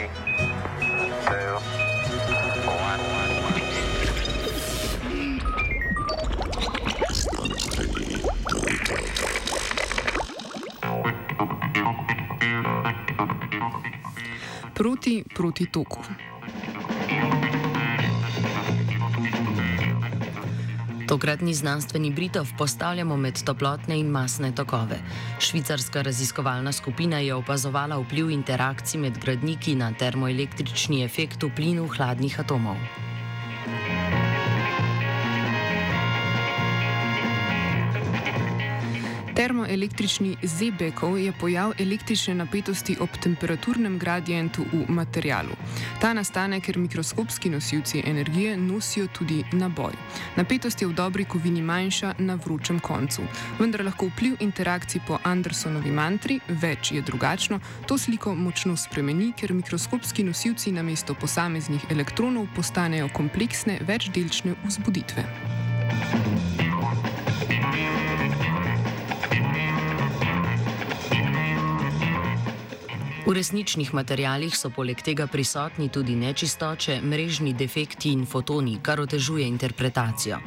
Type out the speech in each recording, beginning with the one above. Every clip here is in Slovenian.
Three, two, one. Proti proti toku. Tokratni znanstveni Britov postavljamo med toplotne in masne tokove. Švicarska raziskovalna skupina je opazovala vpliv interakcij med gradniki na termoelektrični efekt v plinu hladnih atomov. Termoelektrični zebekov je pojav električne napetosti ob temperaturnem gradientu v materialu. Ta nastane, ker mikroskopski nosilci energije nosijo tudi naboj. Napetost je v dobri kovini manjša na vročem koncu. Vendar lahko vpliv interakcij po Andersonovi mantri, več je drugačno, to sliko močno spremeni, ker mikroskopski nosilci namesto posameznih elektronov postanejo kompleksne večdelčne vzbuditve. V resničnih materialih so poleg tega prisotni tudi nečistoče, mrežni defekti in fotoni, kar otežuje interpretacijo.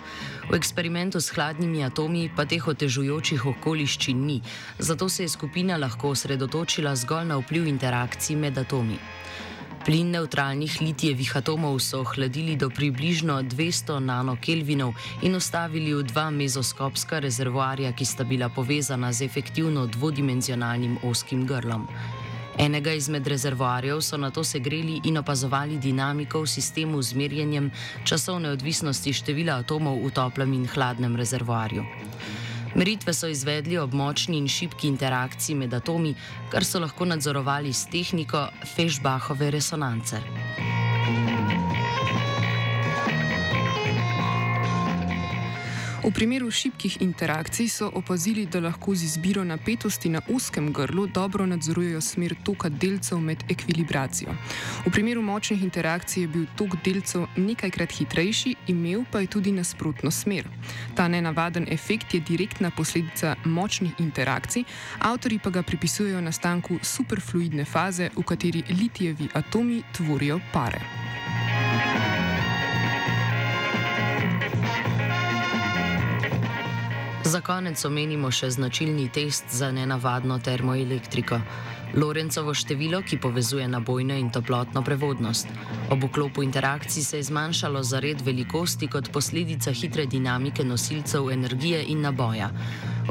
V eksperimentu s hladnimi atomi pa teh otežujočih okoliščin ni, zato se je skupina lahko osredotočila zgolj na vpliv interakcij med atomi. Plin neutralnih litijevih atomov so ohladili do približno 200 nanokelvinov in ustavili v dva mezoskopska rezervoarja, ki sta bila povezana z efektivno dvodimenzionalnim oskim grlom. Enega izmed rezervoarjev so na to segreli in opazovali dinamiko v sistemu z merjenjem časovne odvisnosti števila atomov v toplem in hladnem rezervoarju. Meritve so izvedli ob močni in šibki interakciji med atomi, kar so lahko nadzorovali s tehniko Fešbachove resonance. V primeru šibkih interakcij so opazili, da lahko z izbiro napetosti na uskem grlu dobro nadzorujejo smer toka delcev med ekvilibracijo. V primeru močnih interakcij je bil tok delcev nekajkrat hitrejši, imel pa je tudi nasprotno smer. Ta nenavaden efekt je direktna posledica močnih interakcij, avtori pa ga pripisujejo nastanku superfluidne faze, v kateri litijevi atomi tvorijo pare. Za konec omenimo še značilni test za nenavadno termoelektriko. Lorencovo število, ki povezuje nabojno in toplotno prevodnost. Ob vklopu interakcij se je zmanjšalo za red velikosti kot posledica hitre dinamike nosilcev energije in naboja.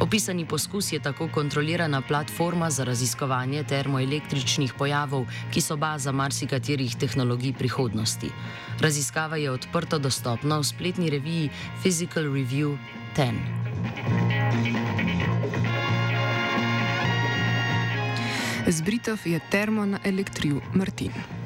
Opisani poskus je tako kontrolirana platforma za raziskovanje termoelektričnih pojavov, ki so baza marsikaterih tehnologij prihodnosti. Raziskava je odprto dostopna v spletni reviji Physical Review 10. Z Britov je termo na elektriju Martin.